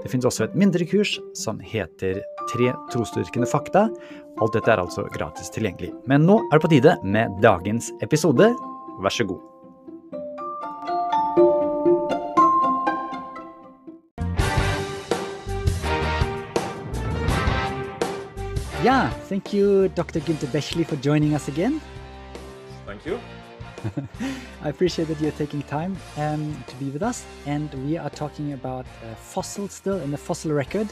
Det finnes også et mindre kurs som heter Tre trosdyrkende fakta. Alt dette er altså gratis tilgjengelig. Men nå er det på tide med dagens episode. Vær så god. Yeah, thank you, Dr. Günther Bechley, for joining us again. Thank you. I appreciate that you're taking time um, to be with us. And we are talking about uh, fossils still in the fossil record.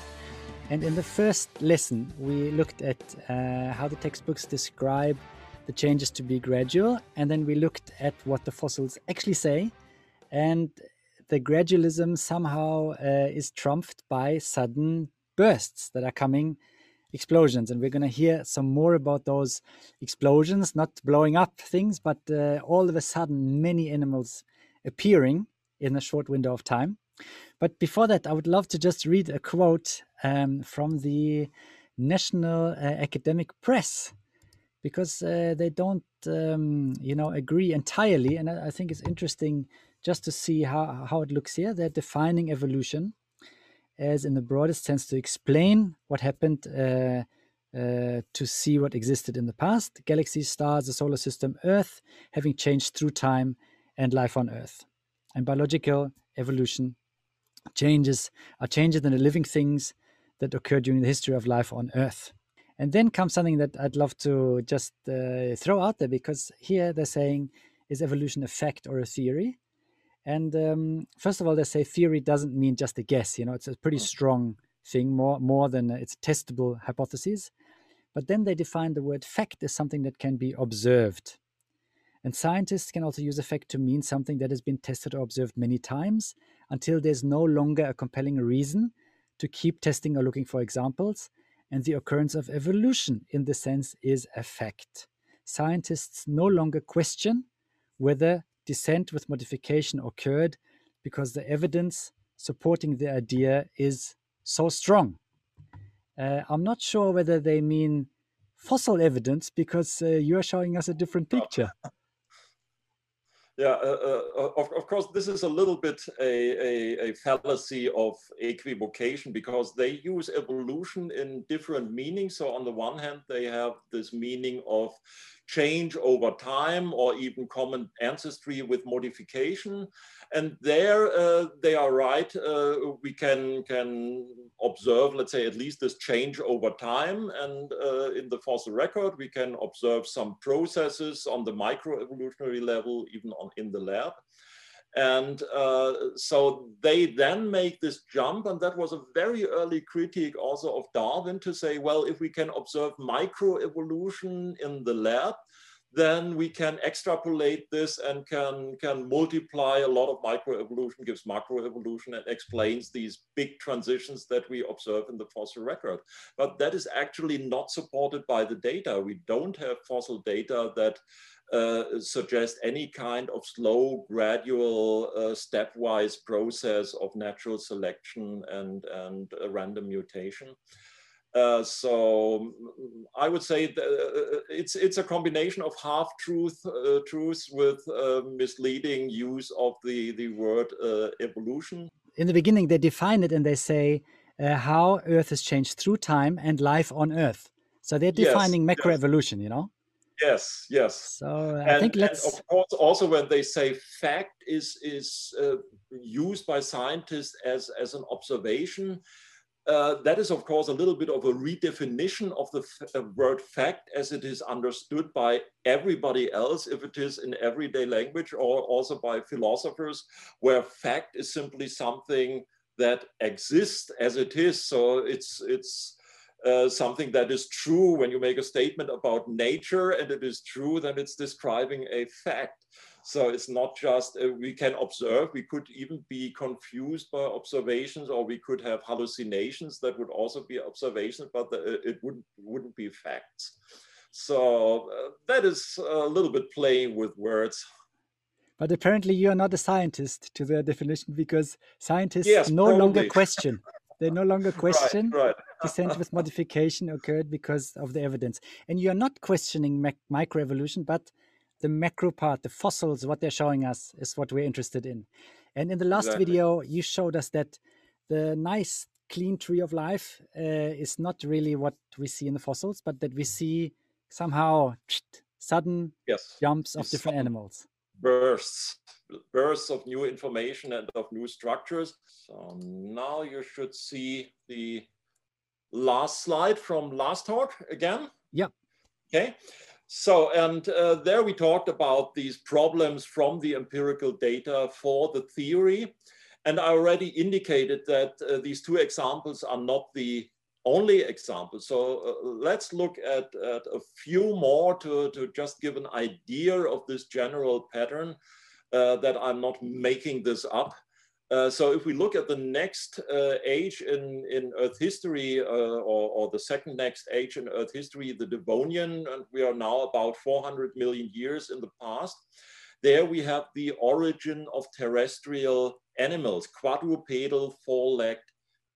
And in the first lesson, we looked at uh, how the textbooks describe the changes to be gradual. And then we looked at what the fossils actually say. And the gradualism somehow uh, is trumped by sudden bursts that are coming explosions and we're going to hear some more about those explosions not blowing up things but uh, all of a sudden many animals appearing in a short window of time. But before that i would love to just read a quote um, from the national uh, academic press because uh, they don't um, you know agree entirely and I, I think it's interesting just to see how, how it looks here. They're defining evolution as in the broadest sense to explain what happened uh, uh, to see what existed in the past. Galaxies stars the solar system earth having changed through time and life on earth. And biological evolution changes are changes in the living things that occurred during the history of life on earth. And then comes something that i'd love to just uh, throw out there because here they're saying is evolution a fact or a theory and um, first of all, they say theory doesn't mean just a guess. You know, it's a pretty strong thing, more more than it's testable hypothesis. But then they define the word fact as something that can be observed. And scientists can also use a fact to mean something that has been tested or observed many times until there's no longer a compelling reason to keep testing or looking for examples. And the occurrence of evolution, in the sense, is a fact. Scientists no longer question whether descent with modification occurred because the evidence supporting the idea is so strong. Uh, I'm not sure whether they mean fossil evidence because uh, you are showing us a different picture. Yeah, uh, uh, of, of, course, this is a little bit a, a, a, fallacy of equivocation because they use evolution in different meanings. So, on the one hand, they have this meaning of change over time or even common ancestry with modification. And there uh, they are right. Uh, we can, can observe, let's say, at least this change over time. And uh, in the fossil record, we can observe some processes on the microevolutionary level, even on, in the lab. And uh, so they then make this jump, and that was a very early critique also of Darwin to say, well, if we can observe microevolution in the lab, then we can extrapolate this and can, can multiply a lot of microevolution, gives macroevolution and explains these big transitions that we observe in the fossil record. But that is actually not supported by the data. We don't have fossil data that uh, suggest any kind of slow, gradual, uh, stepwise process of natural selection and, and random mutation. Uh, so I would say uh, it's it's a combination of half truth uh, truths with uh, misleading use of the the word evolution. In the beginning, they define it and they say how Earth has changed through time and life on Earth. So they're defining yes, macroevolution, yes. you know. Yes, yes. So I and, think let's. of course, also when they say fact is is uh, used by scientists as as an observation, uh, that is, of course, a little bit of a redefinition of the uh, word fact as it is understood by everybody else, if it is in everyday language or also by philosophers, where fact is simply something that exists as it is. So it's, it's uh, something that is true when you make a statement about nature and it is true, then it's describing a fact. So it's not just uh, we can observe, we could even be confused by observations or we could have hallucinations that would also be observations, but the, it wouldn't, wouldn't be facts. So uh, that is a little bit playing with words. But apparently, you are not a scientist to their definition because scientists yes, no probably. longer question. They no longer question right, right. descent with modification occurred because of the evidence. And you are not questioning microevolution, but the macro part, the fossils, what they're showing us is what we're interested in. And in the last exactly. video, you showed us that the nice, clean tree of life uh, is not really what we see in the fossils, but that we see somehow sudden yes. jumps of different animals. Bursts, bursts of new information and of new structures. So now you should see the last slide from last talk again. Yeah. Okay. So, and uh, there we talked about these problems from the empirical data for the theory. And I already indicated that uh, these two examples are not the only example. So uh, let's look at, at, a few more to, to just give an idea of this general pattern uh, that I'm not making this up. Uh, so if we look at the next uh, age in, in Earth history, uh, or, or, the second next age in Earth history, the Devonian, and we are now about 400 million years in the past, there we have the origin of terrestrial animals, quadrupedal, four-legged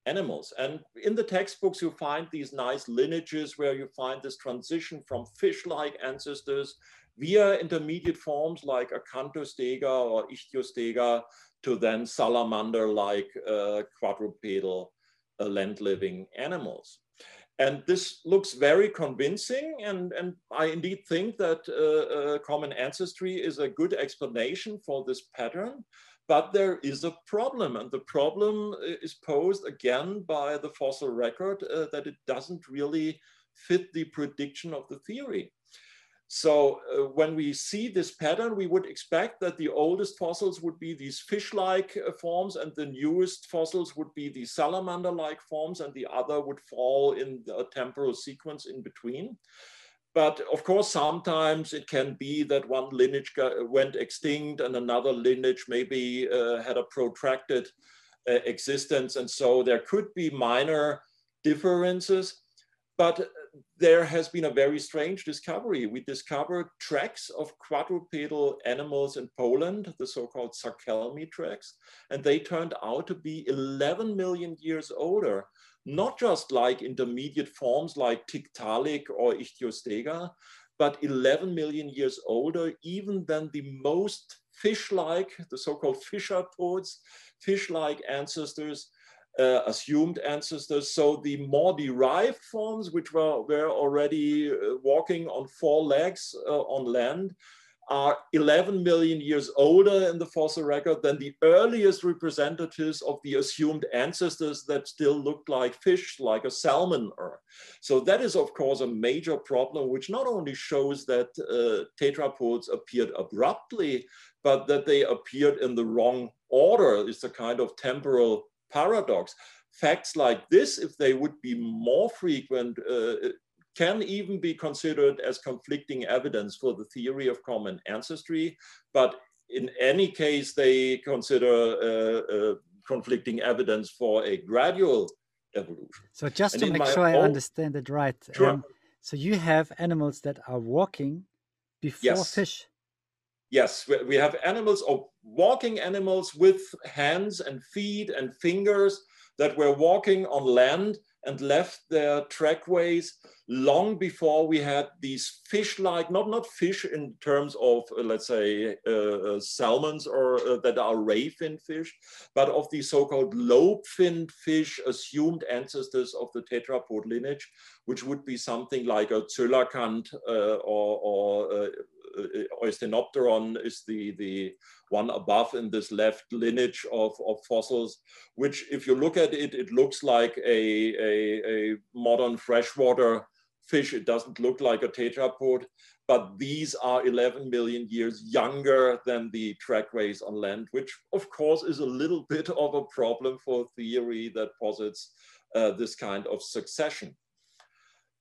animals. And in the textbooks, you find these nice lineages where you find this transition from fish-like ancestors via intermediate forms like Acanthostega or Ichthyostega to then salamander-like uh, quadrupedal uh, land-living animals. And this looks very convincing, and, and I indeed think that uh, uh, common ancestry is a good explanation for this pattern, but there is a problem, and the problem uh, is posed again by the fossil record uh, that it doesn't really fit the prediction of the theory. So uh, when we see this pattern, we would expect that the oldest fossils would be these fish-like uh, forms and the newest fossils would be the salamander-like forms and the other would fall in a temporal sequence in between. But of course, sometimes it can be that one lineage went extinct and another lineage maybe uh, had a protracted uh, existence. And so there could be minor differences. But there has been a very strange discovery. We discovered tracks of quadrupedal animals in Poland, the so-called Zachelmie tracks, and they turned out to be 11 million years older, not just like intermediate forms like Tiktaalik or Ichthyostega, but 11 million years older even than the most fish-like, the so-called fishapods, fish-like ancestors uh, assumed ancestors. So the more derived forms, which were, were already uh, walking on four legs uh, on land, are 11 million years older in the fossil record than the earliest representatives of the assumed ancestors that still looked like fish, like a salmon. So that is, of course, a major problem, which not only shows that uh, tetrapods appeared abruptly, but that they appeared in the wrong order. It's a kind of temporal paradox. Facts like this, if they would be more frequent, uh, can even be considered as conflicting evidence for the theory of common ancestry. But in any case, they consider uh, uh, conflicting evidence for a gradual evolution. So just and to make sure I understand it right. Sure. Um, so you have animals that are walking before yes. fish. Yes, we have animals or walking animals with hands and feet and fingers that were walking on land and left their trackways long before we had these fish-like, not, not fish in terms of, uh, let's say, uh, uh, salmons or uh, that are ray-finned fish, but of the so-called lobe-finned fish, assumed ancestors of the tetrapod lineage, which would be something like a coelacanth uh, or, or uh, Eusthenopteron is the, the one above in this left lineage of, of fossils, which if you look at it, it looks like a, a, a modern freshwater fish. It doesn't look like a tetrapod, but these are 11 million years younger than the trackways on land, which of course is a little bit of a problem for theory that posits uh, this kind of succession.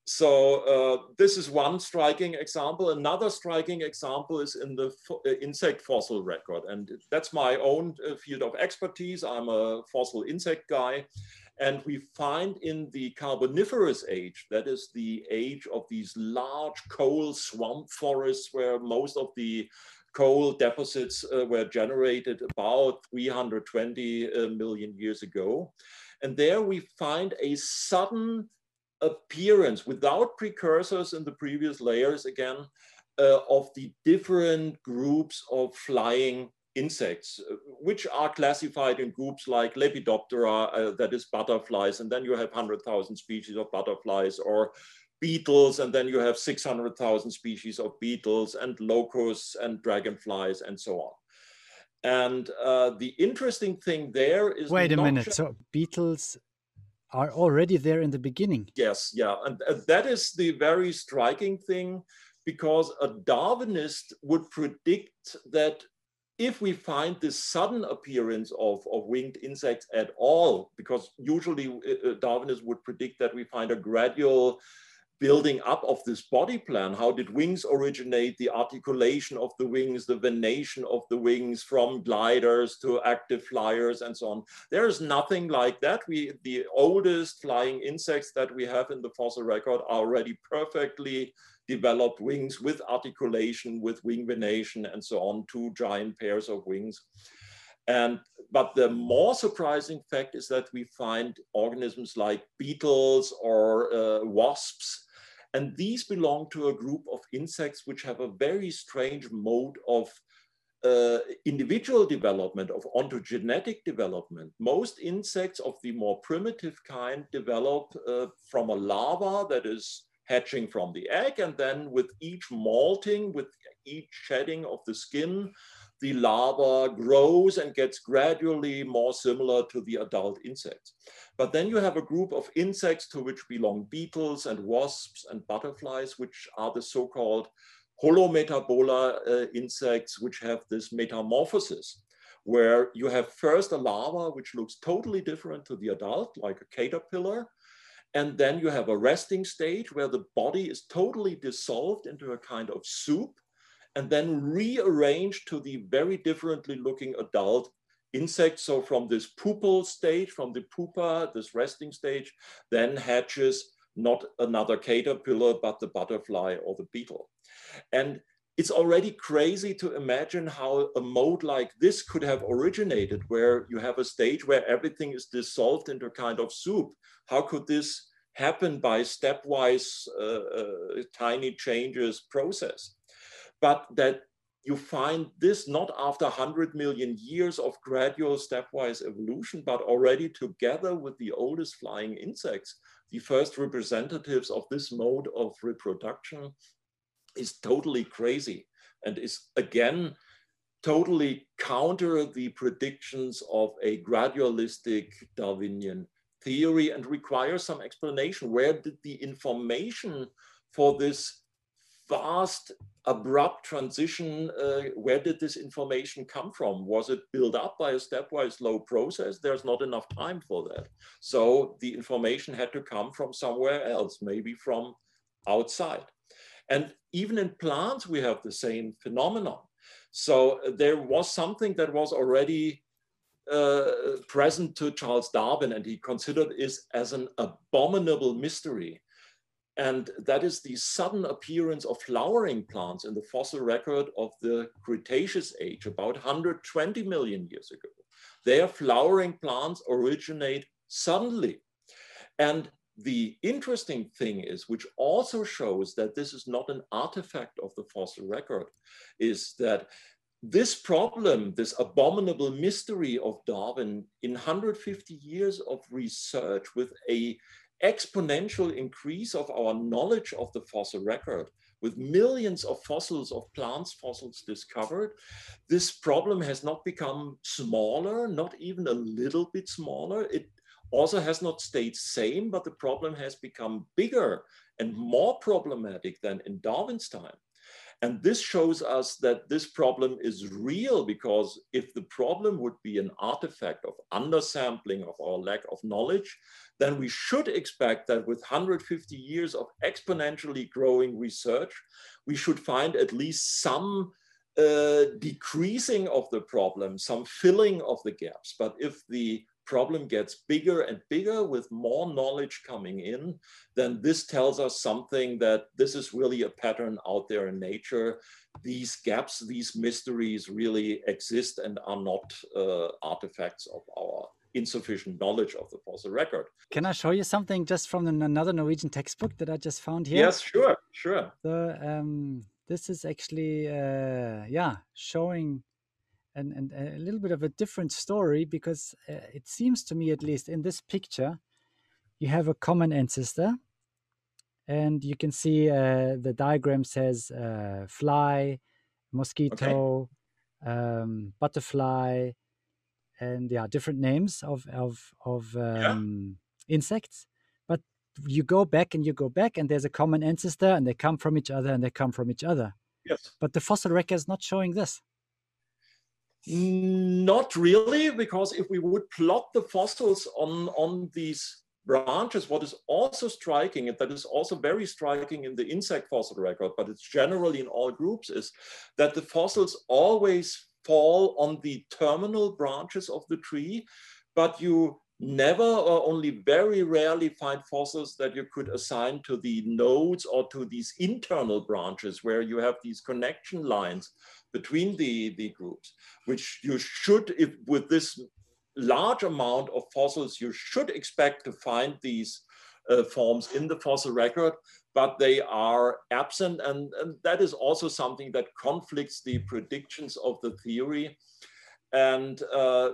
So uh, this is one striking example. Another striking example is in the uh, insect fossil record. And that's my own uh, field of expertise. I'm a fossil insect guy. And we find in the Carboniferous age, that is the age of these large coal swamp forests where most of the coal deposits uh, were generated about 320 uh, million years ago. And there we find a sudden appearance without precursors in the previous layers again uh, of the different groups of flying insects, uh, which are classified in groups like Lepidoptera, uh, that is butterflies, and then you have 100,000 species of butterflies, or beetles, and then you have 600,000 species of beetles, and locusts, and dragonflies, and so on. And uh, the interesting thing there is. Wait a minute. So beetles are already there in the beginning. Yes, yeah. And, that is the very striking thing because a Darwinist would predict that if we find this sudden appearance of, of winged insects at all, because usually uh, uh Darwinists would predict that we find a gradual building up of this body plan. How did wings originate, the articulation of the wings, the venation of the wings from gliders to active flyers and so on. There is nothing like that. We, the oldest flying insects that we have in the fossil record are already perfectly developed wings with articulation, with wing venation and so on, two giant pairs of wings. And, but the more surprising fact is that we find organisms like beetles or uh, wasps and these belong to a group of insects which have a very strange mode of uh, individual development, of ontogenetic development. Most insects of the more primitive kind develop uh, from a larva that is hatching from the egg, and then with each molting, with each shedding of the skin, the larva grows and gets gradually more similar to the adult insects. But then you have a group of insects to which belong beetles and wasps and butterflies, which are the so-called holometabola uh, insects, which have this metamorphosis, where you have first a larva, which looks totally different to the adult, like a caterpillar. And then you have a resting stage where the body is totally dissolved into a kind of soup and then rearranged to the very differently looking adult insects. So from this pupal stage, from the pupa, this resting stage, then hatches not another caterpillar, but the butterfly or the beetle. And it's already crazy to imagine how a mode like this could have originated, where you have a stage where everything is dissolved into a kind of soup. How could this happen by stepwise uh, uh, tiny changes process? But that you find this not after 100 million years of gradual stepwise evolution, but already together with the oldest flying insects, the first representatives of this mode of reproduction is totally crazy and is again totally counter the predictions of a gradualistic Darwinian theory and requires some explanation. Where did the information for this vast, abrupt transition, uh, where did this information come from? Was it built up by a stepwise slow process? There's not enough time for that. So the information had to come from somewhere else, maybe from outside. And even in plants, we have the same phenomenon. So there was something that was already uh, present to Charles Darwin, and he considered it as an abominable mystery and that is the sudden appearance of flowering plants in the fossil record of the Cretaceous age, about 120 million years ago. Their flowering plants originate suddenly. And the interesting thing is, which also shows that this is not an artifact of the fossil record, is that this problem, this abominable mystery of Darwin, in 150 years of research with a exponential increase of our knowledge of the fossil record. With millions of fossils of plants fossils discovered this problem has not become smaller not even a little bit smaller. It also has not stayed same but the problem has become bigger and more problematic than in darwin's time and this shows us that this problem is real because if the problem would be an artifact of undersampling of our lack of knowledge, then we should expect that with 150 years of exponentially growing research, we should find at least some uh, decreasing of the problem, some filling of the gaps. But if the problem gets bigger and bigger with more knowledge coming in, then this tells us something that this is really a pattern out there in nature. These gaps, these mysteries really exist and are not uh, artifacts of our insufficient knowledge of the fossil record. Can I show you something just from another Norwegian textbook that I just found here? Yes, sure, sure. So um, this is actually, uh, yeah, showing and, and a little bit of a different story because uh, it seems to me, at least in this picture, you have a common ancestor. And you can see uh, the diagram says uh, fly, mosquito, okay. um, butterfly, and yeah, different names of of of um, yeah. insects. But you go back and you go back, and there's a common ancestor, and they come from each other, and they come from each other. Yes. But the fossil record is not showing this. Not really, because if we would plot the fossils on, on these branches, what is also striking, and that is also very striking in the insect fossil record, but it's generally in all groups, is that the fossils always fall on the terminal branches of the tree, but you never or only very rarely find fossils that you could assign to the nodes or to these internal branches where you have these connection lines between the, the groups, which you should, if with this large amount of fossils, you should expect to find these uh, forms in the fossil record, but they are absent. And, and that is also something that conflicts the predictions of the theory. And uh,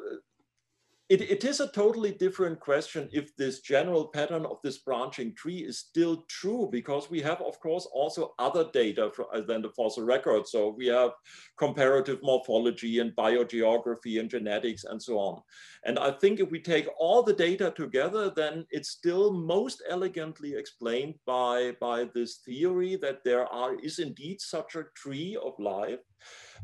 it, it is a totally different question if this general pattern of this branching tree is still true, because we have, of course, also other data for, uh, than the fossil record. So we have comparative morphology and biogeography and genetics and so on. And I think if we take all the data together, then it's still most elegantly explained by, by this theory that there are, is indeed such a tree of life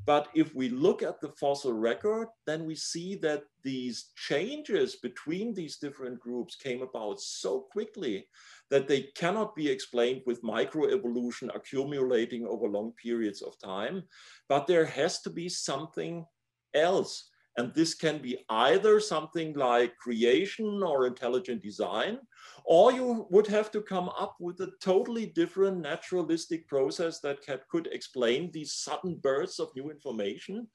but if we look at the fossil record, then we see that these changes between these different groups came about so quickly that they cannot be explained with microevolution accumulating over long periods of time. But there has to be something else. And this can be either something like creation or intelligent design, or you would have to come up with a totally different naturalistic process that could explain these sudden bursts of new information.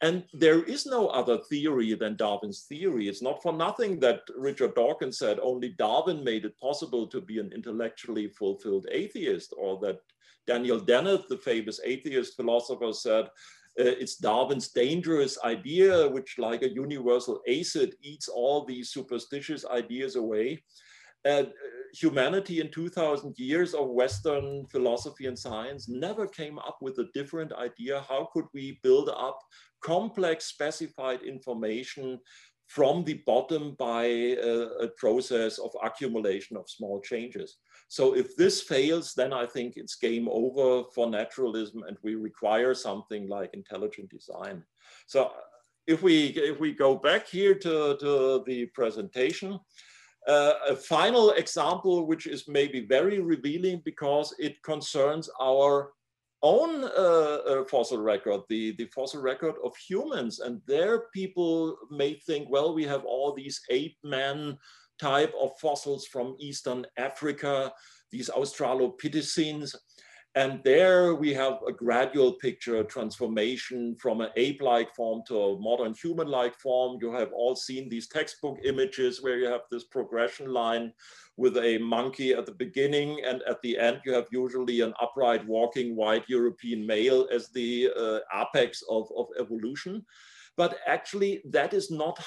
And there is no other theory than Darwin's theory. It's not for nothing that Richard Dawkins said only Darwin made it possible to be an intellectually fulfilled atheist, or that Daniel Dennett, the famous atheist philosopher, said it's Darwin's dangerous idea, which like a universal acid eats all these superstitious ideas away. Uh, humanity in 2000 years of Western philosophy and science never came up with a different idea. How could we build up complex specified information from the bottom by a, a, process of accumulation of small changes. So if this fails, then I think it's game over for naturalism and we require something like intelligent design. So if we, if we go back here to, to the presentation, uh, a final example, which is maybe very revealing because it concerns our own uh, uh, fossil record, the, the fossil record of humans. And there people may think, well, we have all these ape man type of fossils from Eastern Africa, these Australopithecines. And there we have a gradual picture, transformation from an ape-like form to a modern human-like form. You have all seen these textbook images where you have this progression line with a monkey at the beginning and at the end you have usually an upright walking white European male as the uh, apex of, of evolution. But actually that is not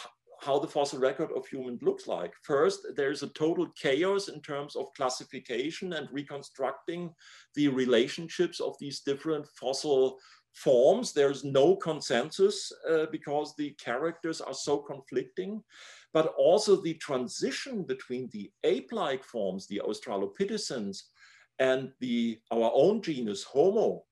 how the fossil record of humans looks like. First, there's a total chaos in terms of classification and reconstructing the relationships of these different fossil forms. There's no consensus uh, because the characters are so conflicting, but also the transition between the ape-like forms, the Australopithecines, and the, our own genus Homo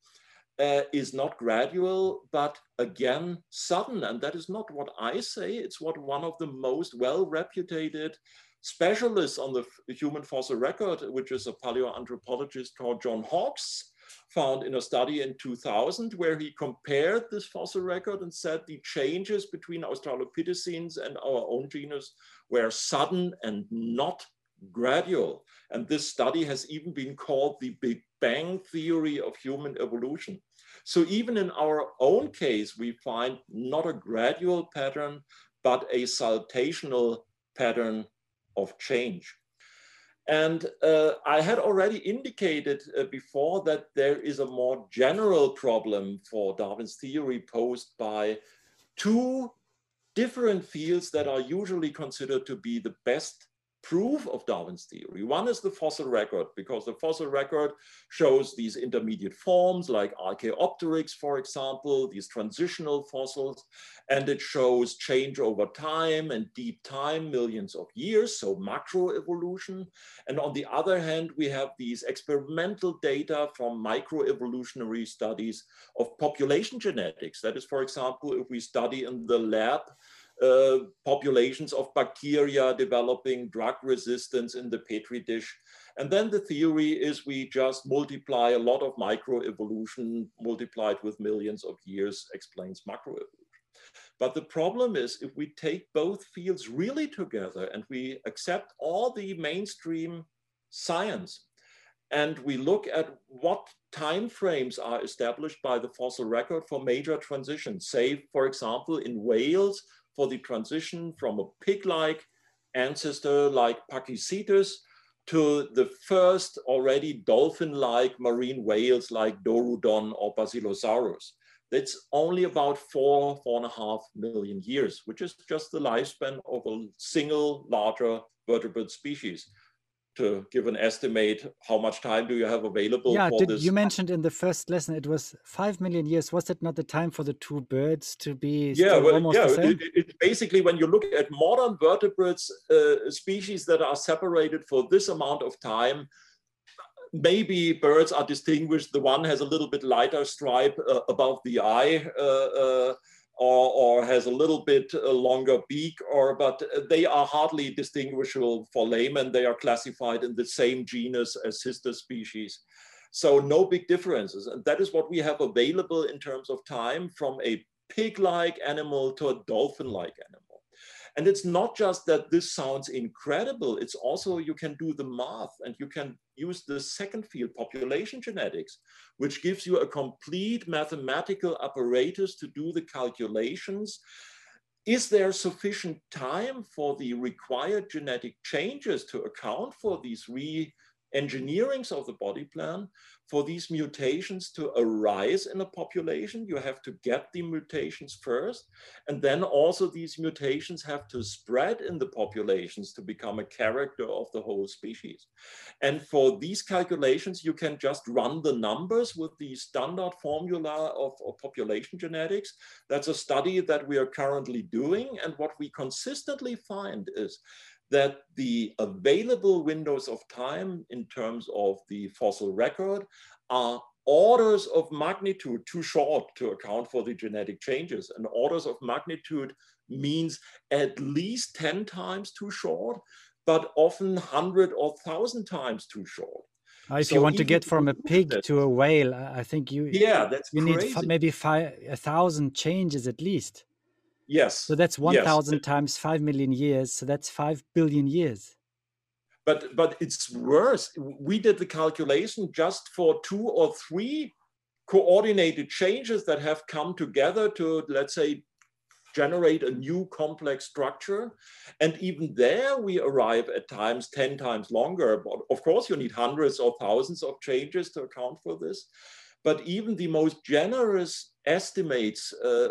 uh, is not gradual, but again, sudden. And that is not what I say. It's what one of the most well-reputed specialists on the human fossil record, which is a paleoanthropologist called John Hawks, found in a study in 2000 where he compared this fossil record and said the changes between Australopithecines and our own genus were sudden and not gradual. And this study has even been called the Big Bang theory of human evolution. So even in our own case, we find not a gradual pattern, but a saltational pattern of change. And uh, I had already indicated uh, before that there is a more general problem for Darwin's theory posed by two different fields that are usually considered to be the best proof of Darwin's theory. One is the fossil record, because the fossil record shows these intermediate forms like Archaeopteryx, for example, these transitional fossils, and it shows change over time and deep time, millions of years, so macroevolution. And on the other hand, we have these experimental data from microevolutionary studies of population genetics. That is, for example, if we study in the lab uh, populations of bacteria developing drug resistance in the petri dish. And then the theory is we just multiply a lot of microevolution multiplied with millions of years explains macroevolution. But the problem is if we take both fields really together and we accept all the mainstream science and we look at what time frames are established by the fossil record for major transitions, say, for example, in whales, for the transition from a pig-like ancestor like Pakicetus to the first already dolphin-like marine whales like Dorudon or Basilosaurus. That's only about four, four and a half million years, which is just the lifespan of a single larger vertebrate species to give an estimate how much time do you have available yeah did, you mentioned in the first lesson it was five million years. Was it not the time for the two birds to be yeah well, yeah it, it, basically when you look at modern vertebrates uh, species that are separated for this amount of time maybe birds are distinguished. The one has a little bit lighter stripe uh, above the eye uh, uh or, or has a little bit uh, longer beak, or but they are hardly distinguishable for laymen. They are classified in the same genus as sister species. So no big differences. And that is what we have available in terms of time from a pig-like animal to a dolphin-like animal. And it's not just that this sounds incredible, it's also you can do the math and you can use the second field, population genetics, which gives you a complete mathematical apparatus to do the calculations. Is there sufficient time for the required genetic changes to account for these re engineerings of the body plan for these mutations to arise in a population, you have to get the mutations first. And then also these mutations have to spread in the populations to become a character of the whole species. And for these calculations, you can just run the numbers with the standard formula of, of population genetics. That's a study that we are currently doing. And what we consistently find is that the available windows of time in terms of the fossil record are orders of magnitude too short to account for the genetic changes. And orders of magnitude means at least 10 times too short, but often 100 or 1,000 times too short. Uh, if so you want to get from a pig to a whale, I think you yeah that's you crazy. need maybe five a thousand changes at least. Yes. So that's 1,000 yes. times 5 million years. So that's 5 billion years. But, but it's worse. We did the calculation just for two or three coordinated changes that have come together to, let's say, generate a new complex structure. And even there, we arrive at times 10 times longer. But of course, you need hundreds or thousands of changes to account for this. But even the most generous estimates uh,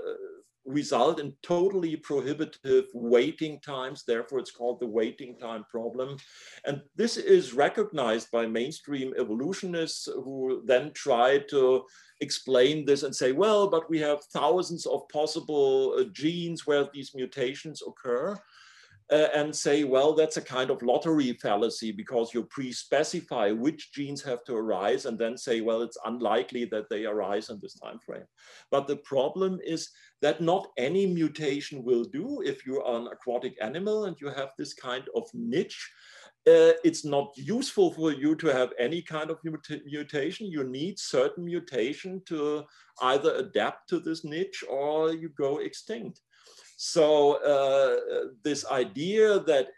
result in totally prohibitive waiting times. Therefore, it's called the waiting time problem. And this is recognized by mainstream evolutionists who then try to explain this and say, well, but we have thousands of possible uh, genes where these mutations occur uh, and say, well, that's a kind of lottery fallacy because you pre-specify which genes have to arise and then say, well, it's unlikely that they arise in this time frame. But the problem is that not any mutation will do if you are an aquatic animal and you have this kind of niche uh, it's not useful for you to have any kind of mutation. You need certain mutation to either adapt to this niche or you go extinct. So uh, this idea that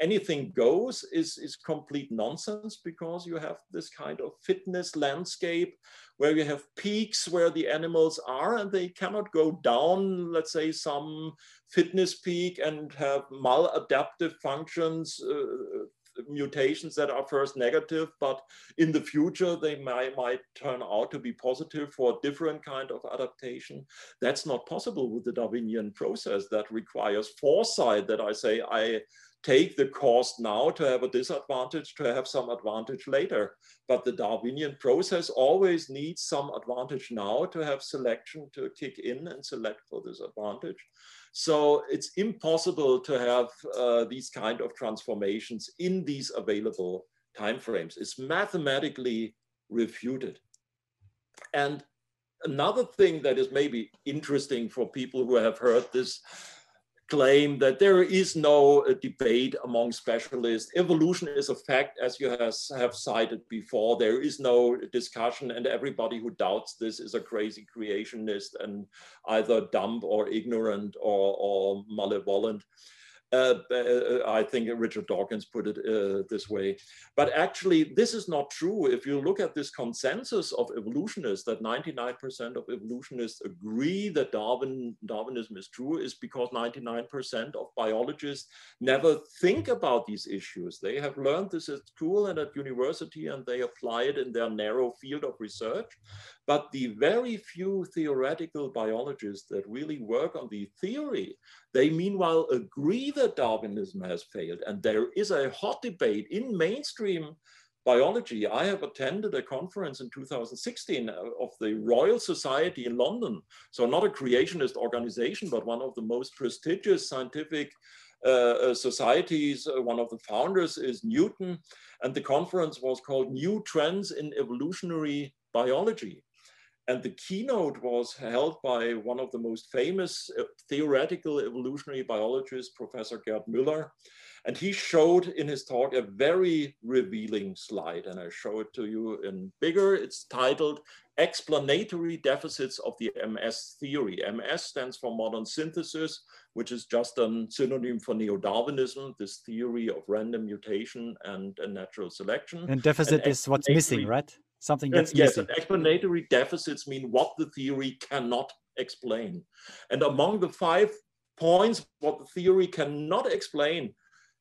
anything goes is, is complete nonsense because you have this kind of fitness landscape where you have peaks where the animals are and they cannot go down, let's say, some fitness peak and have maladaptive functions uh, mutations that are first negative, but in the future they might, might turn out to be positive for a different kind of adaptation. That's not possible with the Darwinian process that requires foresight that I say I take the cost now to have a disadvantage to have some advantage later. But the Darwinian process always needs some advantage now to have selection to kick in and select for this advantage. So it's impossible to have uh, these kind of transformations in these available timeframes. It's mathematically refuted. And another thing that is maybe interesting for people who have heard this claim that there is no uh, debate among specialists. Evolution is a fact, as you has, have cited before. There is no discussion, and everybody who doubts this is a crazy creationist and either dumb or ignorant or, or malevolent. Uh, uh, I think Richard Dawkins put it uh, this way. But actually, this is not true. If you look at this consensus of evolutionists, that 99% of evolutionists agree that Darwin, Darwinism is true, is because 99% of biologists never think about these issues. They have learned this at school and at university, and they apply it in their narrow field of research. But the very few theoretical biologists that really work on the theory, they meanwhile agree that Darwinism has failed. And there is a hot debate in mainstream biology. I have attended a conference in 2016 uh, of the Royal Society in London. So not a creationist organization, but one of the most prestigious scientific uh, uh societies. Uh, one of the founders is Newton. And the conference was called New Trends in Evolutionary Biology. And the keynote was held by one of the most famous uh, theoretical evolutionary biologists, Professor Gerd Müller. And he showed in his talk a very revealing slide. And I show it to you in bigger. It's titled Explanatory Deficits of the MS Theory. MS stands for modern synthesis, which is just a synonym for neo-Darwinism, this theory of random mutation and, and natural selection. And deficit and is what's missing, right? Something that's yes, missing. explanatory deficits mean what the theory cannot explain. And among the five points, what the theory cannot explain,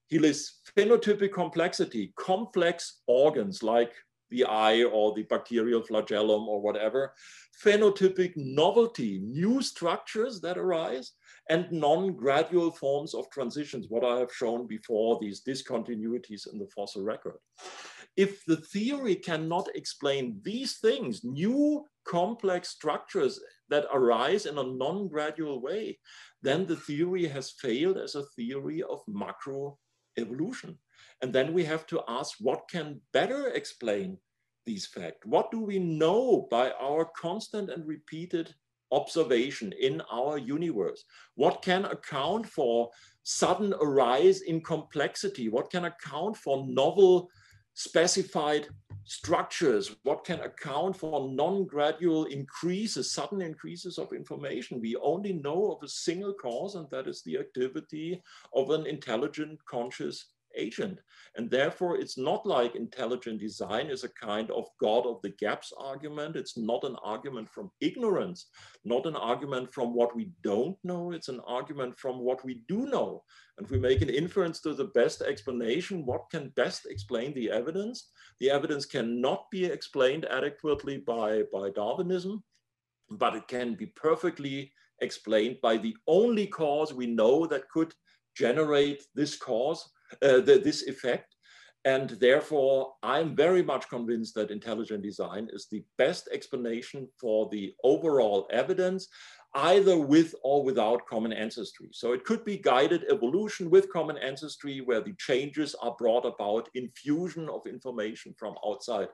he lists phenotypic complexity, complex organs like the eye or the bacterial flagellum or whatever, phenotypic novelty, new structures that arise, and non-gradual forms of transitions, what I have shown before, these discontinuities in the fossil record if the theory cannot explain these things, new complex structures that arise in a non-gradual way, then the theory has failed as a theory of macro evolution. And then we have to ask what can better explain these facts? What do we know by our constant and repeated observation in our universe? What can account for sudden arise in complexity? What can account for novel specified structures, what can account for non-gradual increases, sudden increases of information. We only know of a single cause, and that is the activity of an intelligent, conscious agent. And therefore, it's not like intelligent design is a kind of God of the gaps argument. It's not an argument from ignorance, not an argument from what we don't know. It's an argument from what we do know. And we make an inference to the best explanation. What can best explain the evidence? The evidence cannot be explained adequately by, by Darwinism, but it can be perfectly explained by the only cause we know that could generate this cause, the, this effect. And therefore, I'm very much convinced that intelligent design is the best explanation for the overall evidence, either with or without common ancestry. So it could be guided evolution with common ancestry, where the changes are brought about infusion of information from outside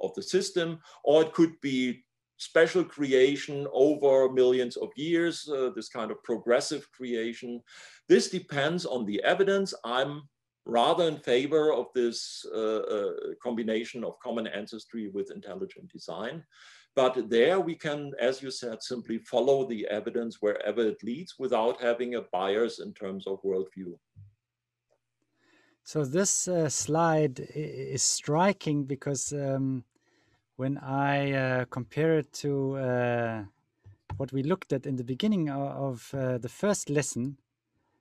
of the system, or it could be special creation over millions of years, uh, this kind of progressive creation. This depends on the evidence. I'm rather in favor of this uh, uh, combination of common ancestry with intelligent design. But there we can, as you said, simply follow the evidence wherever it leads without having a bias in terms of worldview. So this uh, slide is striking because um, when I uh, compare it to uh, what we looked at in the beginning of uh, the first lesson,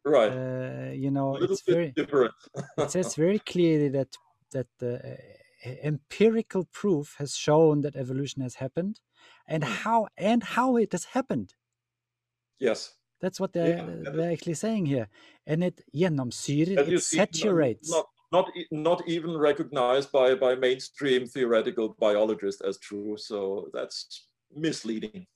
right? Uh, you know, it's very different. it says very clearly that that the uh, empirical proof has shown that evolution has happened, and hmm. how and how it has happened. Yes. That's what they're, yeah, they're actually saying here. And it genomsyrer, it saturates. Not, not, not even recognized by, by mainstream theoretical biologists as true. So that's misleading.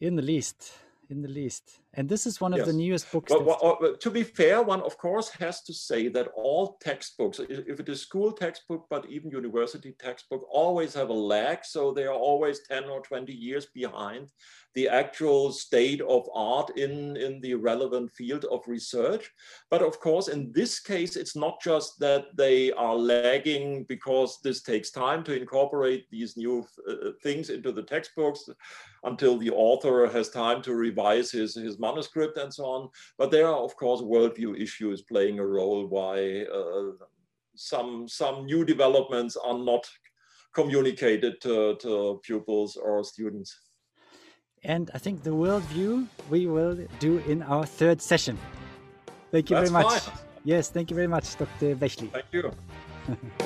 In the least in the least. And this is one of yes. the newest books. But, well, to be fair, one of course has to say that all textbooks, if it is school textbook, but even university textbook, always have a lag. So they are always 10 or 20 years behind the actual state of art in, in the relevant field of research. But of course, in this case, it's not just that they are lagging because this takes time to incorporate these new uh, things into the textbooks until the author has time to revise his, his manuscript and so on. But there are, of course, worldview issues playing a role why uh, some, some new developments are not communicated to, to pupils or students. And I think the worldview we will do in our third session. Thank you That's very much. Fine. Yes, thank you very much, Dr. Bechly. Thank you.